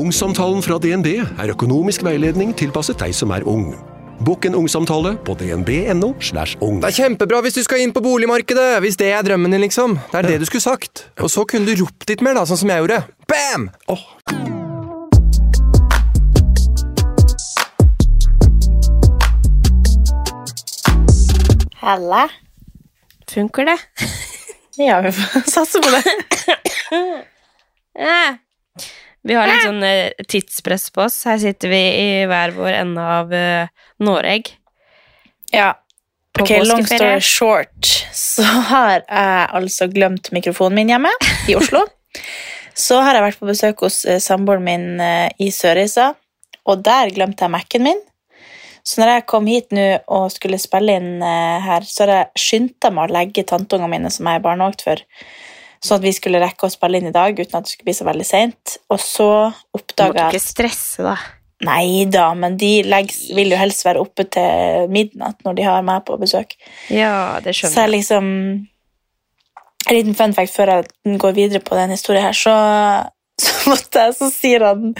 Ungsamtalen fra DNB er økonomisk veiledning tilpasset deg som er ung. Bokk en ungsamtale på dnb.no. slash ung. Det er kjempebra hvis du skal inn på boligmarkedet, hvis det er drømmen din, liksom. Det er det du skulle sagt. Og så kunne du ropt litt mer, da, sånn som jeg gjorde. Bam! Oh. Halla. Funker det? Ja, vi får satse på det. Vi har litt sånn eh, tidspress på oss. Her sitter vi i hver vår ende av uh, Noreg. Ja. På Ok, long story short, så har jeg altså glemt mikrofonen min hjemme i Oslo. Så har jeg vært på besøk hos eh, samboeren min eh, i Sørreisa, og der glemte jeg Mac-en min. Så når jeg kom hit nå og skulle spille inn eh, her, så har jeg skyndt meg å legge tanteungene mine som jeg er barnevakt for, sånn at vi skulle rekke å spille inn i dag uten at det skulle bli så veldig seint. Og så måtte oppdaga jeg ikke stresse, da. Nei da, men de legger, vil jo helst være oppe til midnatt når de har meg på besøk. Ja, det skjønner jeg Så jeg. liksom En liten fun fact før jeg går videre på den historien her, så, så måtte jeg, så sier han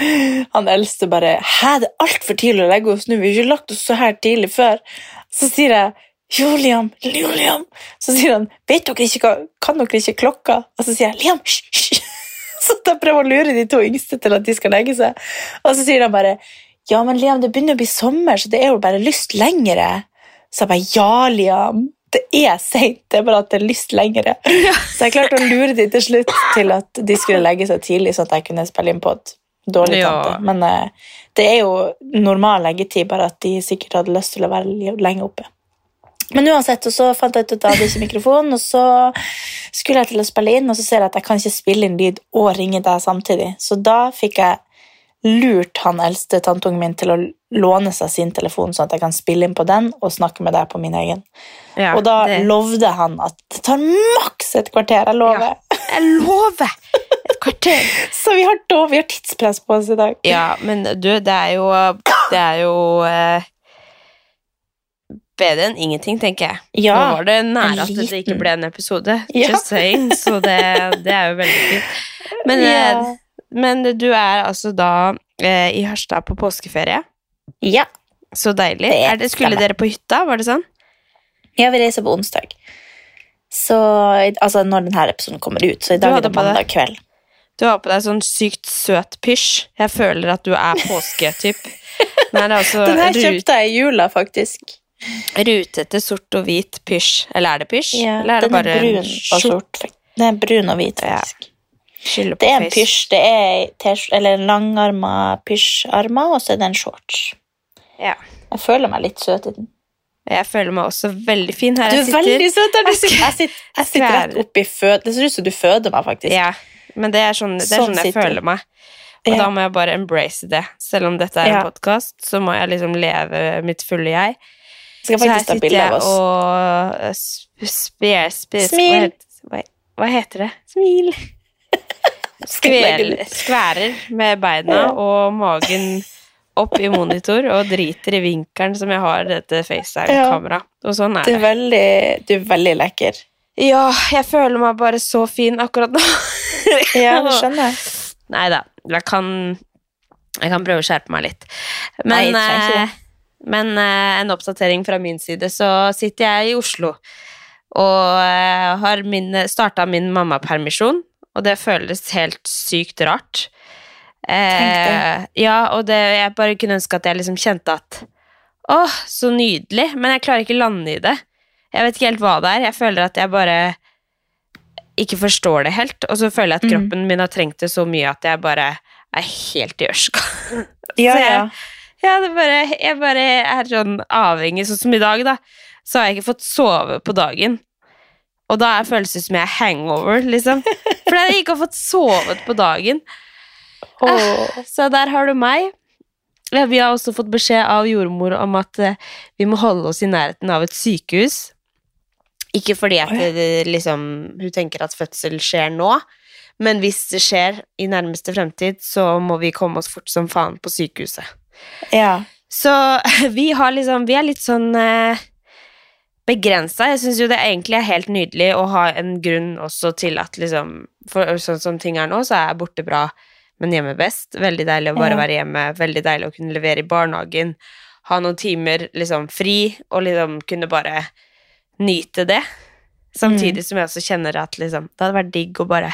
han eldste bare Hæ, det er altfor tidlig å legge oss nå, vi har ikke lagt oss så her tidlig før. Så sier jeg jo, Liam. Så sier han vet dere ikke hva, kan dere ikke klokka? Og så sier jeg Liam, hysj, hysj. Så jeg prøver å lure de to yngste til at de skal legge seg. Og så sier han bare ja, men Liam, det begynner å bli sommer, så det er jo bare lyst lengre. Så jeg bare ja, Liam. Det er seint, det er bare at det er lyst lengre. Så jeg klarte å lure de til slutt til at de skulle legge seg tidlig, sånn at jeg kunne spille inn på et dårlig Ja. tante. Men eh, det er jo normal leggetid, bare at de sikkert hadde lyst til å være lenge oppe. Men uansett, og så fant jeg ut at jeg hadde ikke mikrofon, og så skulle jeg til å spille inn, og så ser jeg at jeg kan ikke spille inn lyd og ringe deg samtidig. Så da fikk jeg lurt han eldste tanteungen min til å låne seg sin telefon, sånn at jeg kan spille inn på den og snakke med deg på min egen. Ja, og da det- lovde han at det tar maks et kvarter, jeg lover. Jeg lover! Et kvarter. Så vi har, vi har tidspress på oss i dag. Ja, men du, det er jo Det er jo eh, bedre enn ingenting, tenker jeg. Ja, Nå var det nære at det ikke ble en episode. Ja. Just saying. Så det, det er jo veldig fint. Men, Ja. eh, men du er altså da eh, i Harstad på påskeferie. Ja. Så deilig. Det det, skulle dere på hytta, var det sånn? Ja, vi reiser på onsdag. Så, altså når denne episoden kommer ut, så i dag er det mandag kveld. Du har på deg sånn sykt søt pysj. Jeg føler at du er påsketyp. Er altså Den her kjøpte jeg i jula, faktisk. Rutete sort og hvit pysj. Eller er det pysj? Ja, Eller er det bare brun og sort. det Den er brun og hvit, faktisk. Ja. Det er en pysj. Det er eller en langarma pysjarmer, og så er det en shorts. Ja. Jeg føler meg litt søt i den. Jeg føler meg også veldig fin her Du er sitter. veldig søt der Jeg. Jeg sitter, jeg sitter rett oppi fød... Det ser ut som du føder meg, faktisk. Ja, men det er sånn, det er Sånn sånn jeg føler meg. Og Ja. da må jeg bare embrace det. Selv om dette er en Ja. podkast, så må jeg liksom leve mitt fulle jeg. Skal Så her sitter jeg og eh, sp spe- spe- Smil. Hva heter, hva heter det? Smil. Skvel, skværer med beina og magen opp i monitor og driter i vinkelen som jeg har dette FaceTime-kameraet. Og sånn er Du er veldig, du er veldig lekker. Ja, jeg føler meg bare så fin akkurat nå. Ja, det skjønner jeg. Nei da, jeg kan Jeg kan prøve å skjerpe meg litt. Nei, Men, jeg men eh, en oppdatering fra min side, så sitter jeg i Oslo og eh, har min, starta min mammapermisjon, og det føles helt sykt rart. Eh, ja, og det, jeg bare kunne ønske at jeg liksom kjente at Åh, så nydelig, men jeg klarer ikke lande i det. Jeg vet ikke helt hva det er. Jeg føler at jeg bare ikke forstår det helt, og så føler jeg at Mhm. kroppen min har trengt det så mye at jeg bare er helt i ørska. Ja, ja. Ja, det bare, jeg bare er sånn avhengig, sånn som i dag, da. Så har jeg ikke fått sove på dagen. Og da er følelsen som jeg er hangover, liksom. Fordi jeg ikke har fått sovet på dagen. Oh. Så der har du meg. Ja, vi har også fått beskjed av jordmor om at eh, vi må holde oss i nærheten av et sykehus. Ikke fordi at det, liksom, hun tenker at fødsel skjer nå, men hvis det skjer i nærmeste fremtid, så må vi komme oss fort som faen på sykehuset. Ja. Så vi har liksom Vi er litt sånn eh, begrensa. Jeg syns jo det egentlig er helt nydelig å ha en grunn også til at liksom For sånn som ting er nå, så er borte bra, men hjemme best. Veldig deilig å bare Ja. være hjemme. Veldig deilig å kunne levere i barnehagen. Ha noen timer liksom fri, og liksom kunne bare nyte det. Samtidig som jeg også kjenner at liksom Det hadde vært digg å bare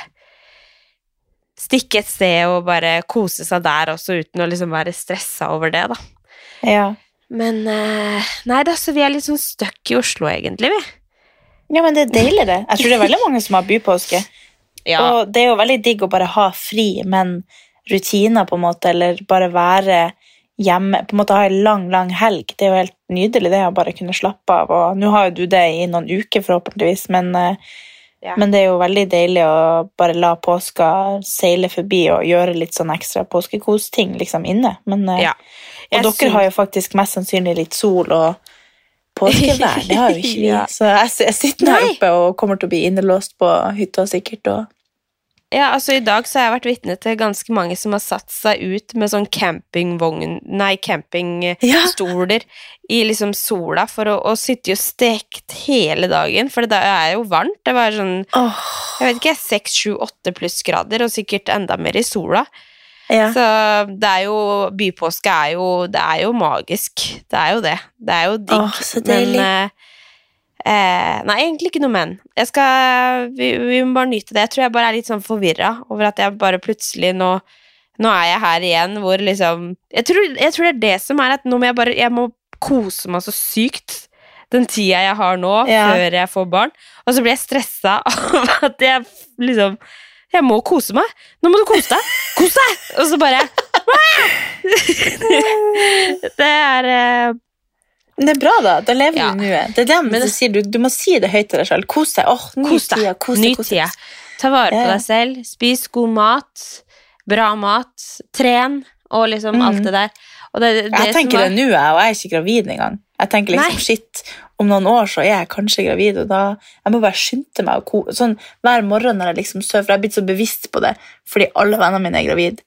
stikke et sted og bare kose seg der også, uten å liksom være stressa over det, da. ja. Men eh, Nei da, så vi er litt sånn stuck i Oslo, egentlig, vi. Ja, men det er deilig, det. Jeg tror det er veldig mange som har bypåske. Ja. Og det er jo veldig digg å bare ha fri, men rutiner, på en måte, eller bare være hjemme. På en måte ha en lang, lang helg. Det er jo helt nydelig, det å bare kunne slappe av. Og nå har jo du det i noen uker, forhåpentligvis, men, eh, Ja. men det er jo veldig deilig å bare la påska seile forbi og gjøre litt sånn ekstra påskekosting liksom inne. Men, eh, Ja. og dere synes... har jo faktisk mest sannsynlig litt sol og påskevær. Det har jo ikke vi. Ja. Så jeg, jeg sitter her oppe og kommer til å bli innelåst på hytta sikkert. Og... Ja, altså I dag så har jeg vært vitne til ganske mange som har satt seg ut med sånn campingvogn Nei, campingstoler i liksom sola for å, å sitte og stekt hele dagen, for det er jo varmt. Det var sånn oh. jeg vet ikke, seks, sju, åtte plussgrader, og sikkert enda mer i sola. ja. Så det er jo Bypåske er jo Det er jo magisk. Det er jo det. Det er jo digg. Deilig. Men eh, Nei, egentlig ikke noe men. Jeg skal vi, vi må bare nyte det. Jeg tror jeg bare er litt sånn forvirra over at jeg bare plutselig nå Nå er jeg her igjen hvor liksom Jeg tror, jeg tror det er det som er at nå må jeg bare Jeg må kose meg så sykt den tida jeg har nå, Ja. før jeg får barn. Og så blir jeg stressa av at jeg liksom Jeg må kose meg. Nå må du kose deg! Kos deg! Og så bare Det er eh, Det er bra, da. Da lever Ja. du nuet. Det er det Men- du sier. Du, du må si det høyt til deg sjøl. Kos deg. Oh, Kos deg. Kos deg. Kos deg. Ta vare på deg selv. Spis god mat. Bra mat. Tren. Og liksom mm. alt det der. Det, det Jeg tenker som det nå, jeg, og jeg er ikke gravid engang. Jeg tenker liksom, Nei. shit, om noen år så er jeg kanskje gravid, og da jeg må bare skynde meg. ko sånn, hver morgen når jeg liksom sover, for jeg er blitt så bevisst på det, fordi alle vennene mine er gravid.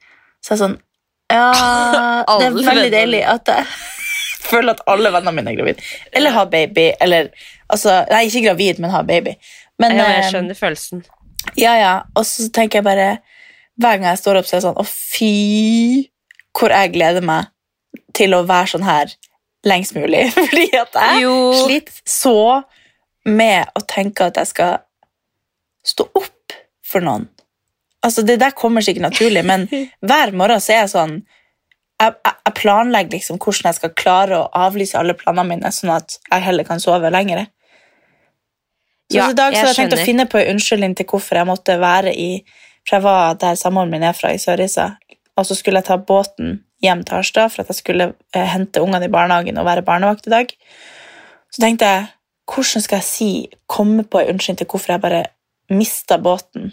Så jeg er sånn, ja, det er veldig deilig at jeg føler at alle vennene mine er gravid. Eller har baby, eller, altså, nei, ikke gravid, men har baby. Men, ja, jeg eh, skjønner følelsen. ja, ja. Og så tenker jeg bare Hver gang jeg står opp, så er det sånn Å, fy Hvor jeg gleder meg til å være sånn her lengst mulig. Fordi at jeg Jo. sliter så med å tenke at jeg skal stå opp for noen. Altså, Det der kommer sikkert naturlig, men hver morgen så er jeg sånn jeg, jeg, planlegger liksom hvordan jeg skal klare å avlyse alle planene mine, sånn at jeg heller kan sove lengre. Så Ja, i dag så jeg tenkt å finne på en unnskyldning til hvorfor jeg måtte være i For jeg var der samboeren min er fra, i Sørreisa, og så skulle jeg ta båten hjem til Harstad for at jeg skulle eh, hente ungene i barnehagen og være barnevakt i dag. Så tenkte jeg, hvordan skal jeg si, komme på en unnskyldning til hvorfor jeg bare mista båten?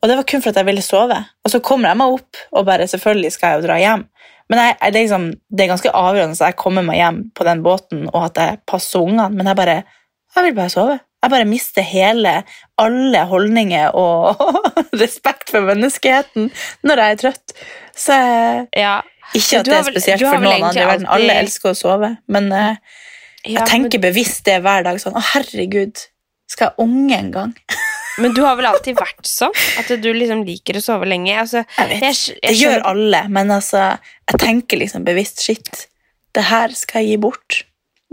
Og det var kun for at jeg ville sove. Og så kommer jeg meg opp, og bare selvfølgelig skal jeg jo dra hjem. Men jeg, jeg, det, liksom, det er ganske avgjørende at jeg kommer meg hjem på den båten, og at jeg passer ungene, men jeg bare jeg vil bare sove. Jeg bare mister hele, alle holdninger og respekt for menneskeheten når jeg er trøtt. Så Ja. ikke at det er spesielt vel, for noen andre i verden. Alle elsker å sove, men eh, Ja, jeg tenker bevisst det hver dag. Sånn, å herregud, skal jeg unge en gang? Men, du har vel alltid vært sånn? At du liksom liker å sove lenge? Altså, Jeg vet, jeg jeg det gjør alle, men altså, jeg tenker liksom bevisst, shit, det her skal jeg gi bort.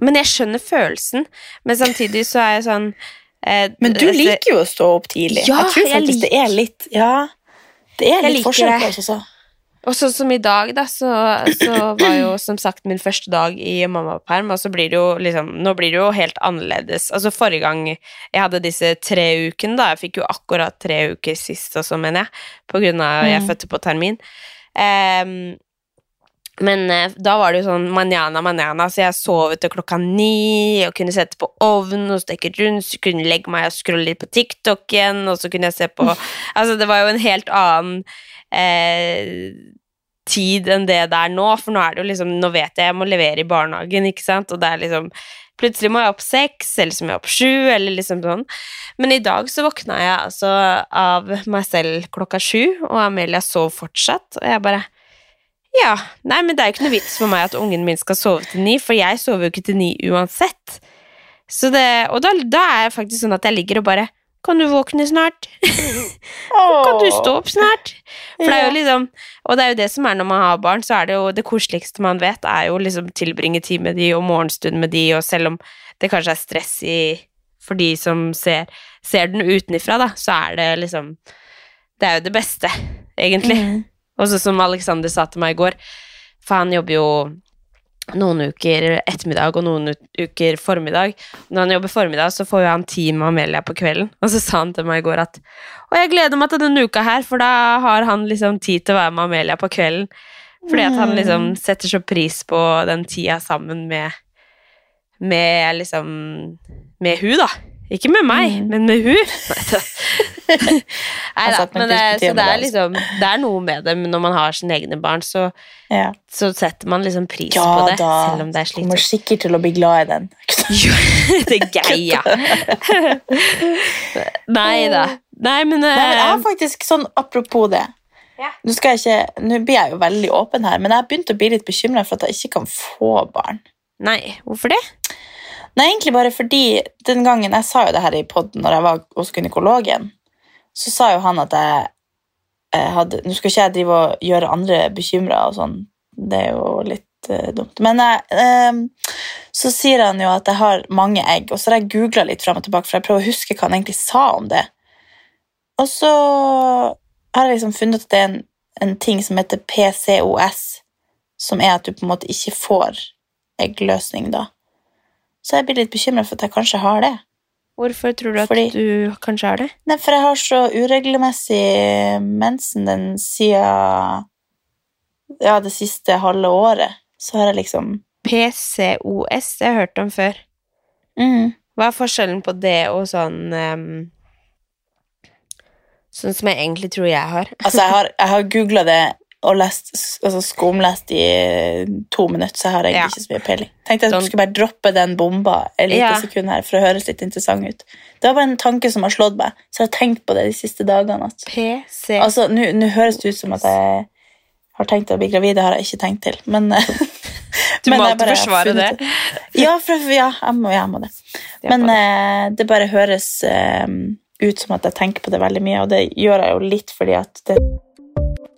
Men jeg skjønner følelsen. Men samtidig så er jeg sånn eh, Men du altså- liker jo å stå opp tidlig. Ja, jeg tror jeg faktisk det er litt, ja, det er litt liker forskjell på oss også. Og sånn som i dag, da, så, så var jo som sagt min første dag i mammaperm, og så blir det jo liksom Nå blir det jo helt annerledes. Altså forrige gang jeg hadde disse tre ukene, da Jeg fikk jo akkurat tre uker sist også, mener jeg, på grunn av at jeg Mm. fødte på termin. Um, men eh, da var det jo sånn manana, manana, så jeg sov til klokka ni og kunne sette på ovnen og steke så kunne legge meg og scrolle litt på TikTok igjen, og så kunne jeg se på Altså, det var jo en helt annen eh, tid enn det det er nå, for nå er det jo liksom Nå vet jeg jeg må levere i barnehagen, ikke sant, og det er liksom Plutselig må jeg opp seks, eller så må jeg opp sju, eller liksom sånn. Men i dag så våkna jeg altså av meg selv klokka sju, og Amelia sov fortsatt, og jeg bare Ja, nei, men det er jo ikke noe vits for meg at ungen min skal sove til ni, for jeg sover jo ikke til ni uansett. Så det, og da, da er jeg faktisk sånn at jeg ligger og bare Kan du våkne snart? kan du stå opp snart? For det er jo liksom Og det er jo det som er når man har barn, så er det jo det koseligste man vet, er jo liksom tilbringe tid med de og morgenstund med de, og selv om det kanskje er stress i for de som ser, ser den utenifra, da, så er det liksom Det er jo det beste, egentlig. Mm. Og så som Alexander sa til meg i går, for han jobber jo noen uker ettermiddag og noen uker formiddag. Når han jobber formiddag, så får jo han tid med Amelia på kvelden. Og så sa han til meg i går at Og jeg gleder meg til denne uka her, for da har han liksom tid til å være med Amelia på kvelden. Fordi at han liksom setter så pris på den tida sammen med Med liksom Med hun, da. Ikke med meg, men med hun. Nei da. Men det, så det er liksom Det er noe med det, men når man har sine egne barn, så, Ja, så setter man liksom pris ja på det, da. selv om det er Kommer sikkert til å bli glad i den. Jo, det er gøy. Nei da. Nei, men, Nei, men jeg eh, har faktisk sånn apropos det. Ja. Nå, skal jeg ikke, nå blir jeg jo veldig åpen her, men jeg har begynt å bli litt bekymra for at jeg ikke kan få barn. Nei, hvorfor det? Nei, egentlig bare fordi den gangen jeg sa jo det her i podden når jeg var hos gynekologen, så sa jo han at jeg, hadde Nå skal ikke jeg drive og gjøre andre bekymra og sånn, det er jo litt uh, dumt. Men jeg, um, så sier han jo at jeg har mange egg, og så har jeg googla litt fram og tilbake, for jeg prøver å huske hva han egentlig sa om det. Og så har jeg liksom funnet at det er en, en ting som heter PCOS, som er at du på en måte ikke får eggløsning da. Så jeg blir litt bekymret for at jeg kanskje har det. Hvorfor tror du at Fordi- du kanskje har det? Nei, for jeg har så uregelmessig mensen den siden ja, det siste halve året. Så har jeg liksom PCOS, det har jeg hørt om før. mm, Hva er forskjellen på det og sånn um, Sånn som jeg egentlig tror jeg har. Altså, jeg har, jeg har googla det og lest, altså skumlest i to minutter, så jeg har egentlig Ja. ikke så mye peiling. Tenkte jeg du skulle bare droppe den bomba et lite Ja. sekund her for å høres litt interessant ut. Det var bare en tanke som har slått meg, så jeg har tenkt på det de siste dagene. At, altså, Nå høres det ut som at jeg har tenkt å bli gravid, det har jeg ikke tenkt til, men Du men må alltid forsvare det. Ja, for, ja jeg, må, jeg må det. Men det. eh, det bare høres eh, ut som at jeg tenker på det veldig mye, og det gjør jeg jo litt fordi at det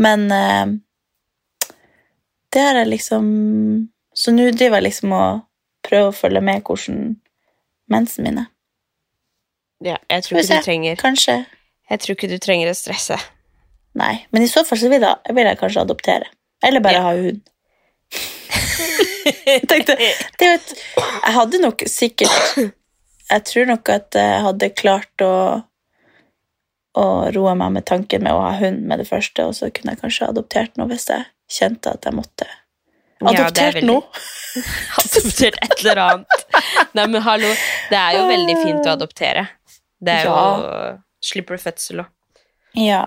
Men eh, det har jeg liksom Så nå driver jeg liksom og prøver å følge med hvordan mensen min er. Ja, jeg tror ikke du trenger Kanskje. Jeg tror ikke du trenger å stresse. Nei. Men i så fall så vil jeg, vil jeg kanskje adoptere. Eller bare ha hund. jeg tenkte det er Jeg hadde nok sikkert Jeg tror nok at jeg hadde klart å å roe meg med tanken med å ha hund med det første, og så kunne jeg kanskje adoptert noe hvis jeg kjente at jeg måtte. Ja, er Adoptert ja, noe? Adoptert et eller annet. Nei, men hallo, det er jo veldig fint å adoptere. Det er jo Slipper du fødsel òg. Ja.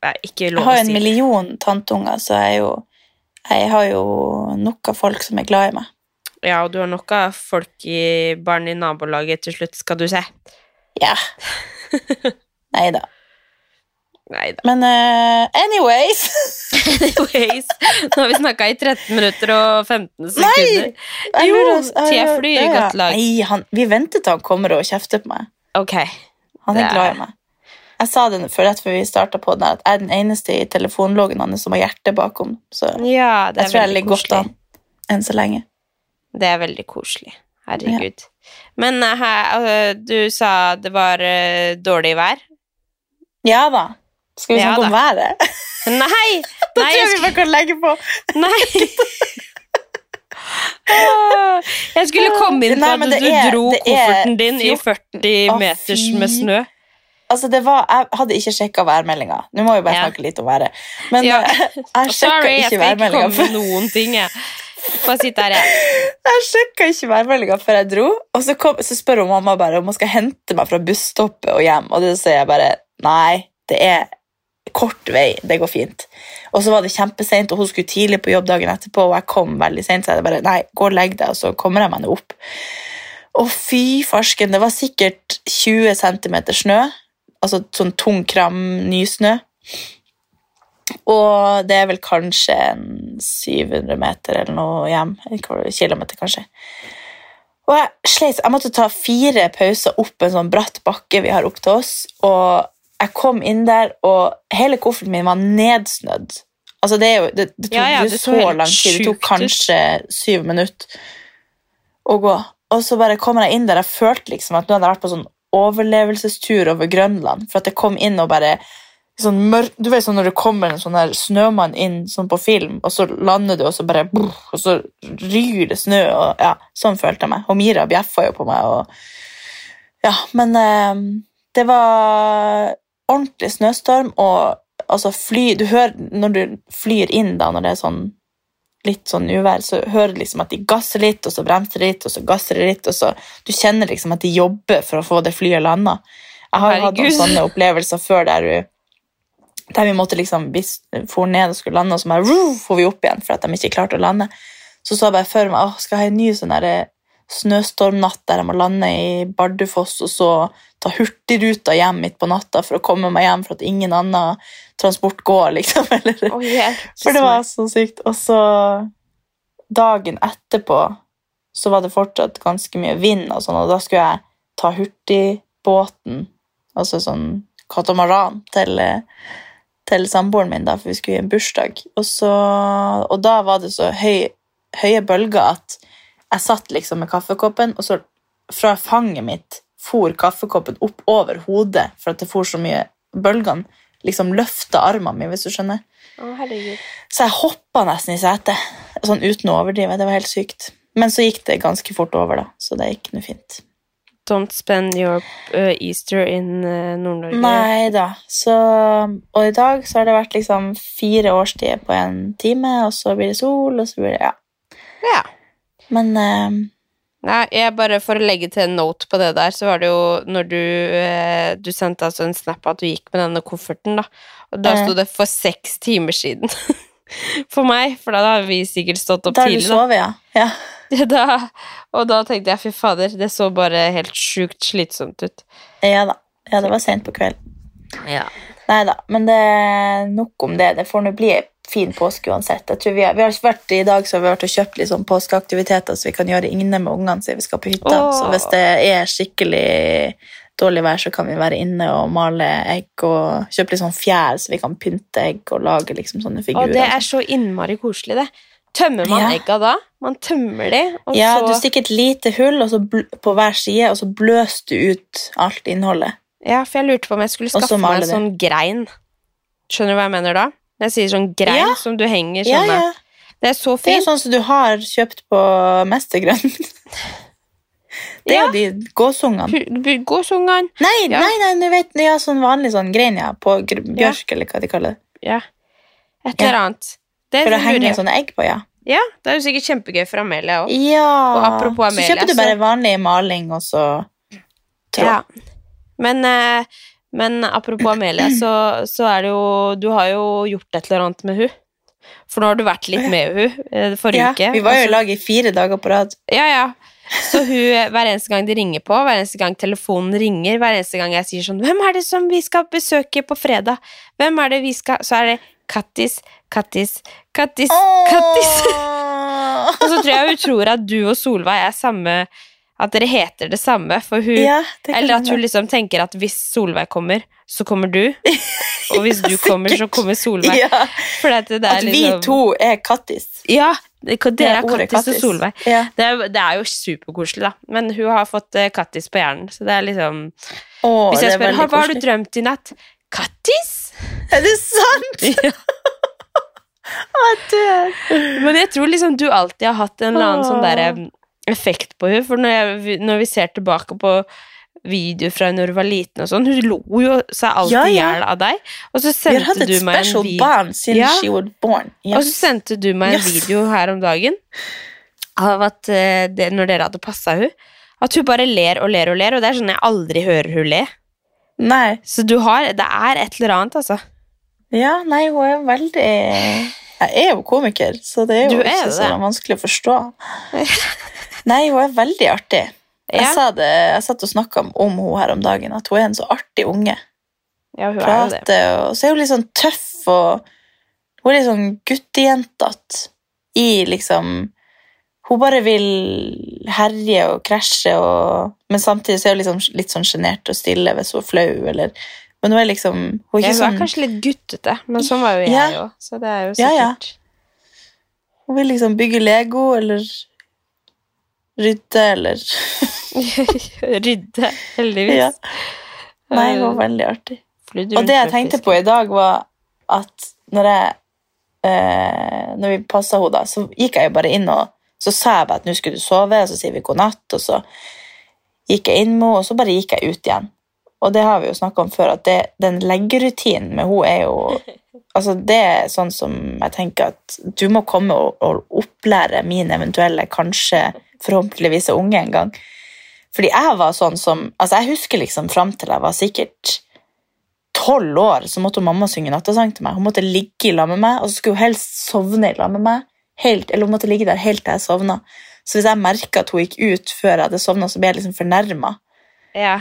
Jeg har jo en million tanteunger, så jeg, jo, jeg har jo nok av folk som er glad i meg. Ja, og du har nok av folk i barn i nabolaget til slutt, skal du se. Ja. Nei da. Nei da. Men uh, anyways Anyways, nå har vi snakka i 13 minutter og 15 sekunder. Nei! Jo, T-fly i ja, ja. godt lag. Nei, han, vi venter til han kommer og kjefter på meg. Ok. Han er er- glad i meg. Jeg sa det for rett før vi starta på den at jeg er den eneste i telefonloggen hans som har hjertet bakom. Så Ja, det jeg tror jeg ligger godt an enn så lenge. Det er veldig koselig. Herregud. Men uh, du sa det var uh, dårlig vær. Ja da. Skal vi Ja snakke om været? Nei! Da tror jeg vi bare kan legge på. Nei! Jeg skulle komme inn på Nei, at du er- dro er kofferten din i 40 meters med snø. Altså, det var, Jeg hadde ikke sjekka værmeldinga. Nå må vi bare Ja. snakke litt om været. Men Ja. eh, jeg sjekka ikke værmeldinga før, noen ting, jeg. Bare sitt der, jeg. jeg sjekket ikke værmeldinga før jeg dro. Og så, kom, så spør hun mamma bare om hun skal hente meg fra busstoppet og hjem. Og det sier jeg bare nei, det er kort vei. Det går fint. Og så var det kjempeseint, og hun skulle tidlig på jobb dagen etterpå, og jeg kom veldig sent, så jeg bare nei, gå og legg deg, og så kommer jeg meg nå opp. Å, fy farsken, det var sikkert 20 cm snø. Altså sånn tung kram, nysnø. Og det er vel kanskje en 700 meter eller noe hjem. En kilometer, kanskje. Og jeg sleit. Jeg måtte ta fire pauser opp en sånn bratt bakke vi har opp til oss. Og jeg kom inn der, og hele kofferten min var nedsnødd. Altså, det, jo, det, det tok Ja, ja, det så så lang tid. Det tok kanskje syv minutter å gå. Og så bare kommer jeg inn der. Jeg følte liksom at nå hadde jeg vært på sånn overlevelsestur over Grønland. For at jeg kom inn og bare sånn mørk, Du vet sånn når det kommer en sånn der snømann inn sånn på film, og så lander du, og så bare brr, Og så ryr det snø, og ja, sånn følte jeg meg. Og Mira bjeffa jo på meg, og Ja, men eh, det var ordentlig snøstorm, og altså fly Du hører når du flyr inn, da, når det er sånn litt sånn uvær, så hører du liksom at de gasser litt, og så bremser de litt, og så gasser de litt, og så Du kjenner liksom at de jobber for å få det flyet landa. Jeg har jo hatt noen sånne opplevelser før der, du, der vi måtte liksom Vi for ned og skulle lande, og så bare «Ruh!» får vi opp igjen for at de ikke klarte å lande. Så så jeg bare for meg åh, skal jeg ha en ny sånn snøstormnatt der jeg må lande i Bardufoss, og så ta hurtigruta hjem midt på natta for å komme meg hjem for at ingen annen transport går, liksom. Eller, Å, hjelp, for det var så sykt. Og så dagen etterpå så var det fortsatt ganske mye vind, og sånn, og da skulle jeg ta hurtigbåten, altså sånn katamaran, til, til samboeren min, da, for vi skulle i en bursdag. Og, så, og da var det så høy, høye bølger at jeg satt liksom med kaffekoppen, og så fra fanget mitt for kaffekoppen opp over hodet, for at det for så mye bølgene liksom løfta armene mine, hvis du skjønner. Å. Så jeg hoppa nesten i setet, sånn uten å overdrive. Det var helt sykt. Men så gikk det ganske fort over, da, så det gikk nå fint. Don't spend your uh, Easter in uh, Nord-Norge. Nei da. Så, og i dag så har det vært liksom fire årstider på en time, og så blir det sol, og så blir det Ja. Ja. Men eh, Nei, jeg bare For å legge til en note på det der, så var det jo når du eh, Du sendte altså en snap at du gikk med denne kofferten, da. Og da Mhm. sto det 'for seks timer siden'. for meg, for da har vi sikkert stått opp da har du sovet, ja. ja. da. Og da tenkte jeg fy fader, det så bare helt sjukt slitsomt ut. Ja da. Ja, det var sent på kvelden. Ja. Nei da, men det er nok om det. Det får nå bli en fin påske uansett. Jeg tror vi, har, vi har vært I dag så har vi vært og kjøpt sånn påskeaktiviteter så vi kan gjøre inne med ungene siden vi skal på hytta. Åh. Så hvis det er skikkelig dårlig vær, så kan vi være inne og male egg og kjøpe litt sånn fjær, så vi kan pynte egg og lage liksom sånne figurer. Og det er så innmari koselig, det. Tømmer man Ja. egga da? Man tømmer de, og Ja, så du stikker et lite hull på hver side, og så bløser du ut alt innholdet. Ja, for jeg lurte på om jeg skulle skaffe meg en sånn grein. Skjønner du hva jeg mener da? Jeg sier sånn grein Ja. som du henger Ja, sånn ja. Det er så Det er sånn som du har kjøpt på Mestergrønn. Det er Ja. jo de gåsungene. Gåsungene. Nei, Ja. nei, nei, du vet, ja, sånn vanlig sånn grein, ja, på bjørk, eller hva de kaller det. Ja. Et eller annet. Det For å henge en sånne egg på, ja. Ja, det er jo sikkert kjempegøy for Amelia òg. Ja, Og apropos Amelia, så kjøper du bare vanlig maling, og så tråd. Ja. Men, eh, men apropos Amelia, så, så er det jo Du har jo gjort et eller annet med hun For nå har du vært litt med hun eh, forrige Ja, uke. vi var jo i Altså- lag i fire dager på rad. Ja, ja. Så hun, hver eneste gang de ringer på, hver eneste gang telefonen ringer, hver eneste gang jeg sier sånn 'Hvem er det som vi skal besøke på fredag?' Hvem er det vi skal Så er det Kattis, Kattis, Kattis, Kattis. Og så tror jeg hun tror at du og Solveig er samme At dere heter det samme, for hun Ja, Eller at hun liksom tenker at hvis Solveig kommer, så kommer du. Og hvis du kommer, så kommer Solveig. Ja, at, det at vi liksom, to er kattis. Ja, det- dere er kattis, Kattis og Solveig. Ja. Det er, det er jo superkoselig, da. Men hun har fått eh, Kattis på hjernen, så det er liksom Åh, Hvis jeg spør hva har du drømt i natt, Kattis? Er det sant? Å, jeg dør. Men jeg tror liksom du alltid har hatt en eller annen sånn Åh. Effekt på henne. For når, jeg, når vi ser tilbake på videoer fra når hun var liten og sånn, hun lo jo seg alltid i Ja, ja. hjel av deg. Og så sendte du meg en video Ja. yes. Og så sendte du meg en Yes. video her om dagen av at eh, det, når dere hadde passa hun at hun bare ler og ler og ler, og det er sånn jeg aldri hører hun le. Nei. Så du har Det er et eller annet, altså. Ja, nei, hun er veldig Jeg er jo komiker, så det er jo er ikke så det. vanskelig å forstå. Nei, hun er veldig artig. Jeg, Ja. sa det, jeg satt og snakka om hun her om dagen, at hun er en så artig unge. Ja, hun er jo det. Og så er hun litt sånn tøff, og hun er litt sånn guttejentete i liksom Hun bare vil herje og krasje, og, men samtidig så er hun liksom litt sånn sjenert og stille hvis hun er flau, eller Men hun er liksom Hun er Ja, hun er sånn kanskje litt guttete, men sånn var jo jeg Ja. så det er jo Ja, ja. Hun vil liksom bygge Lego, eller rydde, eller Rydde, heldigvis. Ja. Nei, det var veldig artig. Og det jeg tenkte på i dag, var at når jeg eh, Når vi passa henne, så gikk jeg jo bare inn og så sa jeg bare at nå skulle du sove, og så sier vi god natt, og så gikk jeg inn med henne, og så bare gikk jeg ut igjen. Og det har vi jo snakka om før, at det, den leggerutinen med henne er jo Altså, det er sånn som jeg tenker at du må komme og, og opplære min eventuelle, kanskje forhåpentligvis unge en gang. Fordi jeg var sånn som Altså, jeg husker liksom fram til jeg var sikkert tolv år, så måtte mamma synge nattasang til meg. Hun måtte ligge i lag med meg, og så skulle hun helst sovne i lag med meg. Helt, eller hun måtte ligge der helt til jeg sovna. Så hvis jeg merka at hun gikk ut før jeg hadde sovna, så ble jeg liksom fornærma. Ja.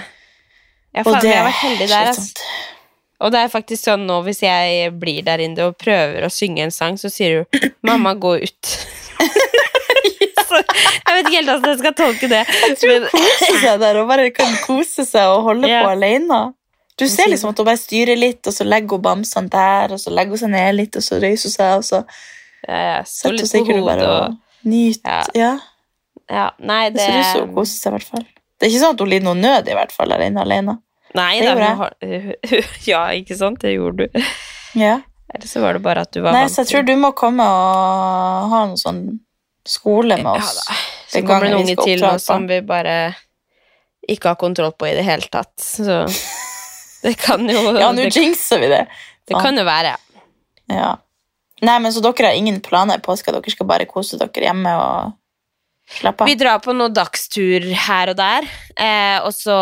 ja Og det jeg er var heldig der. Og det er faktisk sånn nå, hvis jeg blir der inne og prøver å synge en sang, så sier du 'mamma, gå ut'. så, jeg vet ikke helt hvordan jeg skal tolke det. Hun Kose seg der og bare kan kose seg og holde Ja. på alene. Du ser liksom at hun bare styrer litt, og så legger hun bamsene der, og så legger hun seg ned litt, og så røyser hun seg, og så ja, jeg setter hun seg bare og nyter. Ja. Ja. Nei, Det ser ut som hun koser seg, i hvert fall. Det er ikke sånn at hun lider noe nød, i hvert fall, alene. alene. Nei, Det da, hun ja, ikke sant? Det gjorde du. Ja. Eller så var det bare at du var Nei, vant så jeg tror du må komme og ha noe sånn skole med oss. Så den kommer det en unge til nå som vi bare ikke har kontroll på i det hele tatt. Så det kan jo Ja, nå jinxer vi det. det kan jo være. Ja. Nei, men Så dere har ingen planer i påska? Dere skal bare kose dere hjemme og slappe av? Vi drar på noen dagstur her og der, eh, og så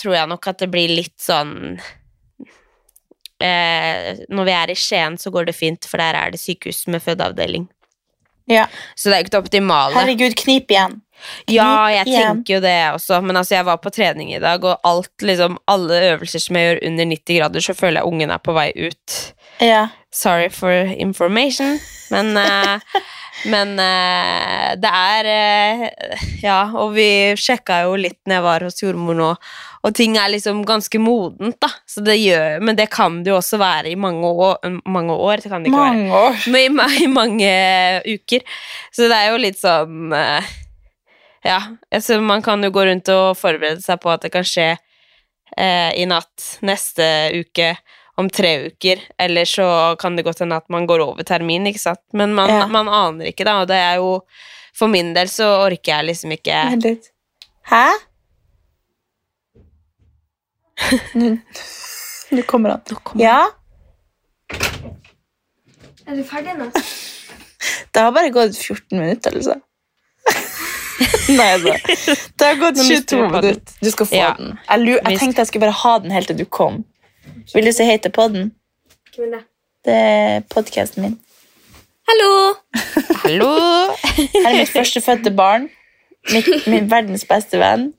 tror jeg nok at det blir litt sånn eh, Når vi er i Skien, så går det fint, for der er det sykehus med fødeavdeling. Ja. Så det er jo ikke det optimale. Herregud, knip igjen. Ja, jeg igjen. tenker jo det også, men altså, jeg var på trening i dag, og alt, liksom, alle øvelser som jeg gjør under 90 grader, så føler jeg ungen er på vei ut. Ja. Sorry for information, men eh, Men uh, det er uh, Ja, og vi sjekka jo litt når jeg var hos jordmor nå, og ting er liksom ganske modent, da. Så det gjør, men det kan det jo også være i mange år. Mange år det kan det ikke være. År. Men i, i mange uker. Så det er jo litt sånn uh, Ja, altså man kan jo gå rundt og forberede seg på at det kan skje i natt neste uke, om tre uker, eller så kan det godt hende at man går over termin, ikke sant. Men man, Ja. man aner ikke, da, og det er jo For min del så orker jeg liksom ikke Vent litt. Hæ? Nå nå kommer han. Ja? Er du ferdig nå? Det har bare gått 14 minutter, liksom. Nei, da. Det har gått 22 minutter. Du skal få Ja. den. Jeg, jeg tenkte jeg skulle bare ha den helt til du kom. Vil du si hei til podden? Hvem er det? Det er podkasten min. Hallo! Hallo! Her er mitt førstefødte barn. Mitt, min verdens beste venn.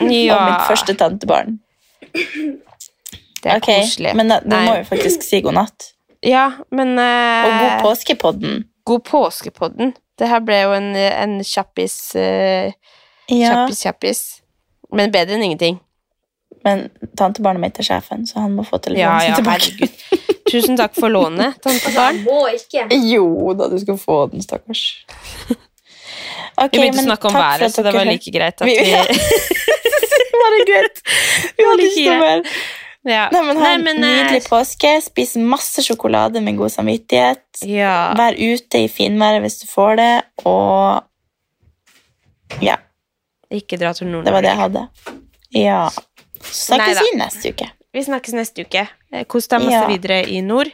Og mitt første tantebarn. Det er okay, koselig. Men da, da må vi faktisk si god natt. Ja, men uh, Og god påskepodden. God påskepodden. Det her ble jo en, en kjappis uh, Ja, Kjappis, kjappis. Men bedre enn ingenting. Men tantebarnet mitt er sjefen, så han må få telefonen Ja, ja, tilbake. herregud. Tusen takk for lånet, tantebarn. Jo da, du skal få den, stakkars. Okay, Vi begynte å snakke om været, så det var like greit at Vi- Det var det greit. Vi hadde like ikke noe mer. ja. Nei, men ha en nydelig eh, påske. Spis masse sjokolade med god samvittighet. Ja. Vær ute i finværet hvis du får det, og ja, Ikke dra til det var det jeg hadde. Ja. Så snakkes Neida. vi neste uke. Vi snakkes neste uke. Eh, Kos deg masse Ja. videre i nord,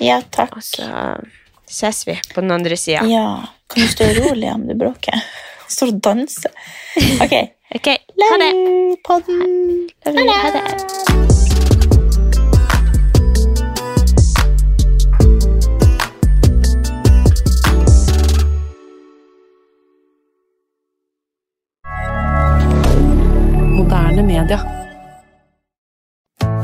Ja, takk. og så ses vi på den andre sida. Ja. Kan du stå rolig om du bråker? Står og danser. Ok. okay. ha det. Podden. Ha det. Moderne media.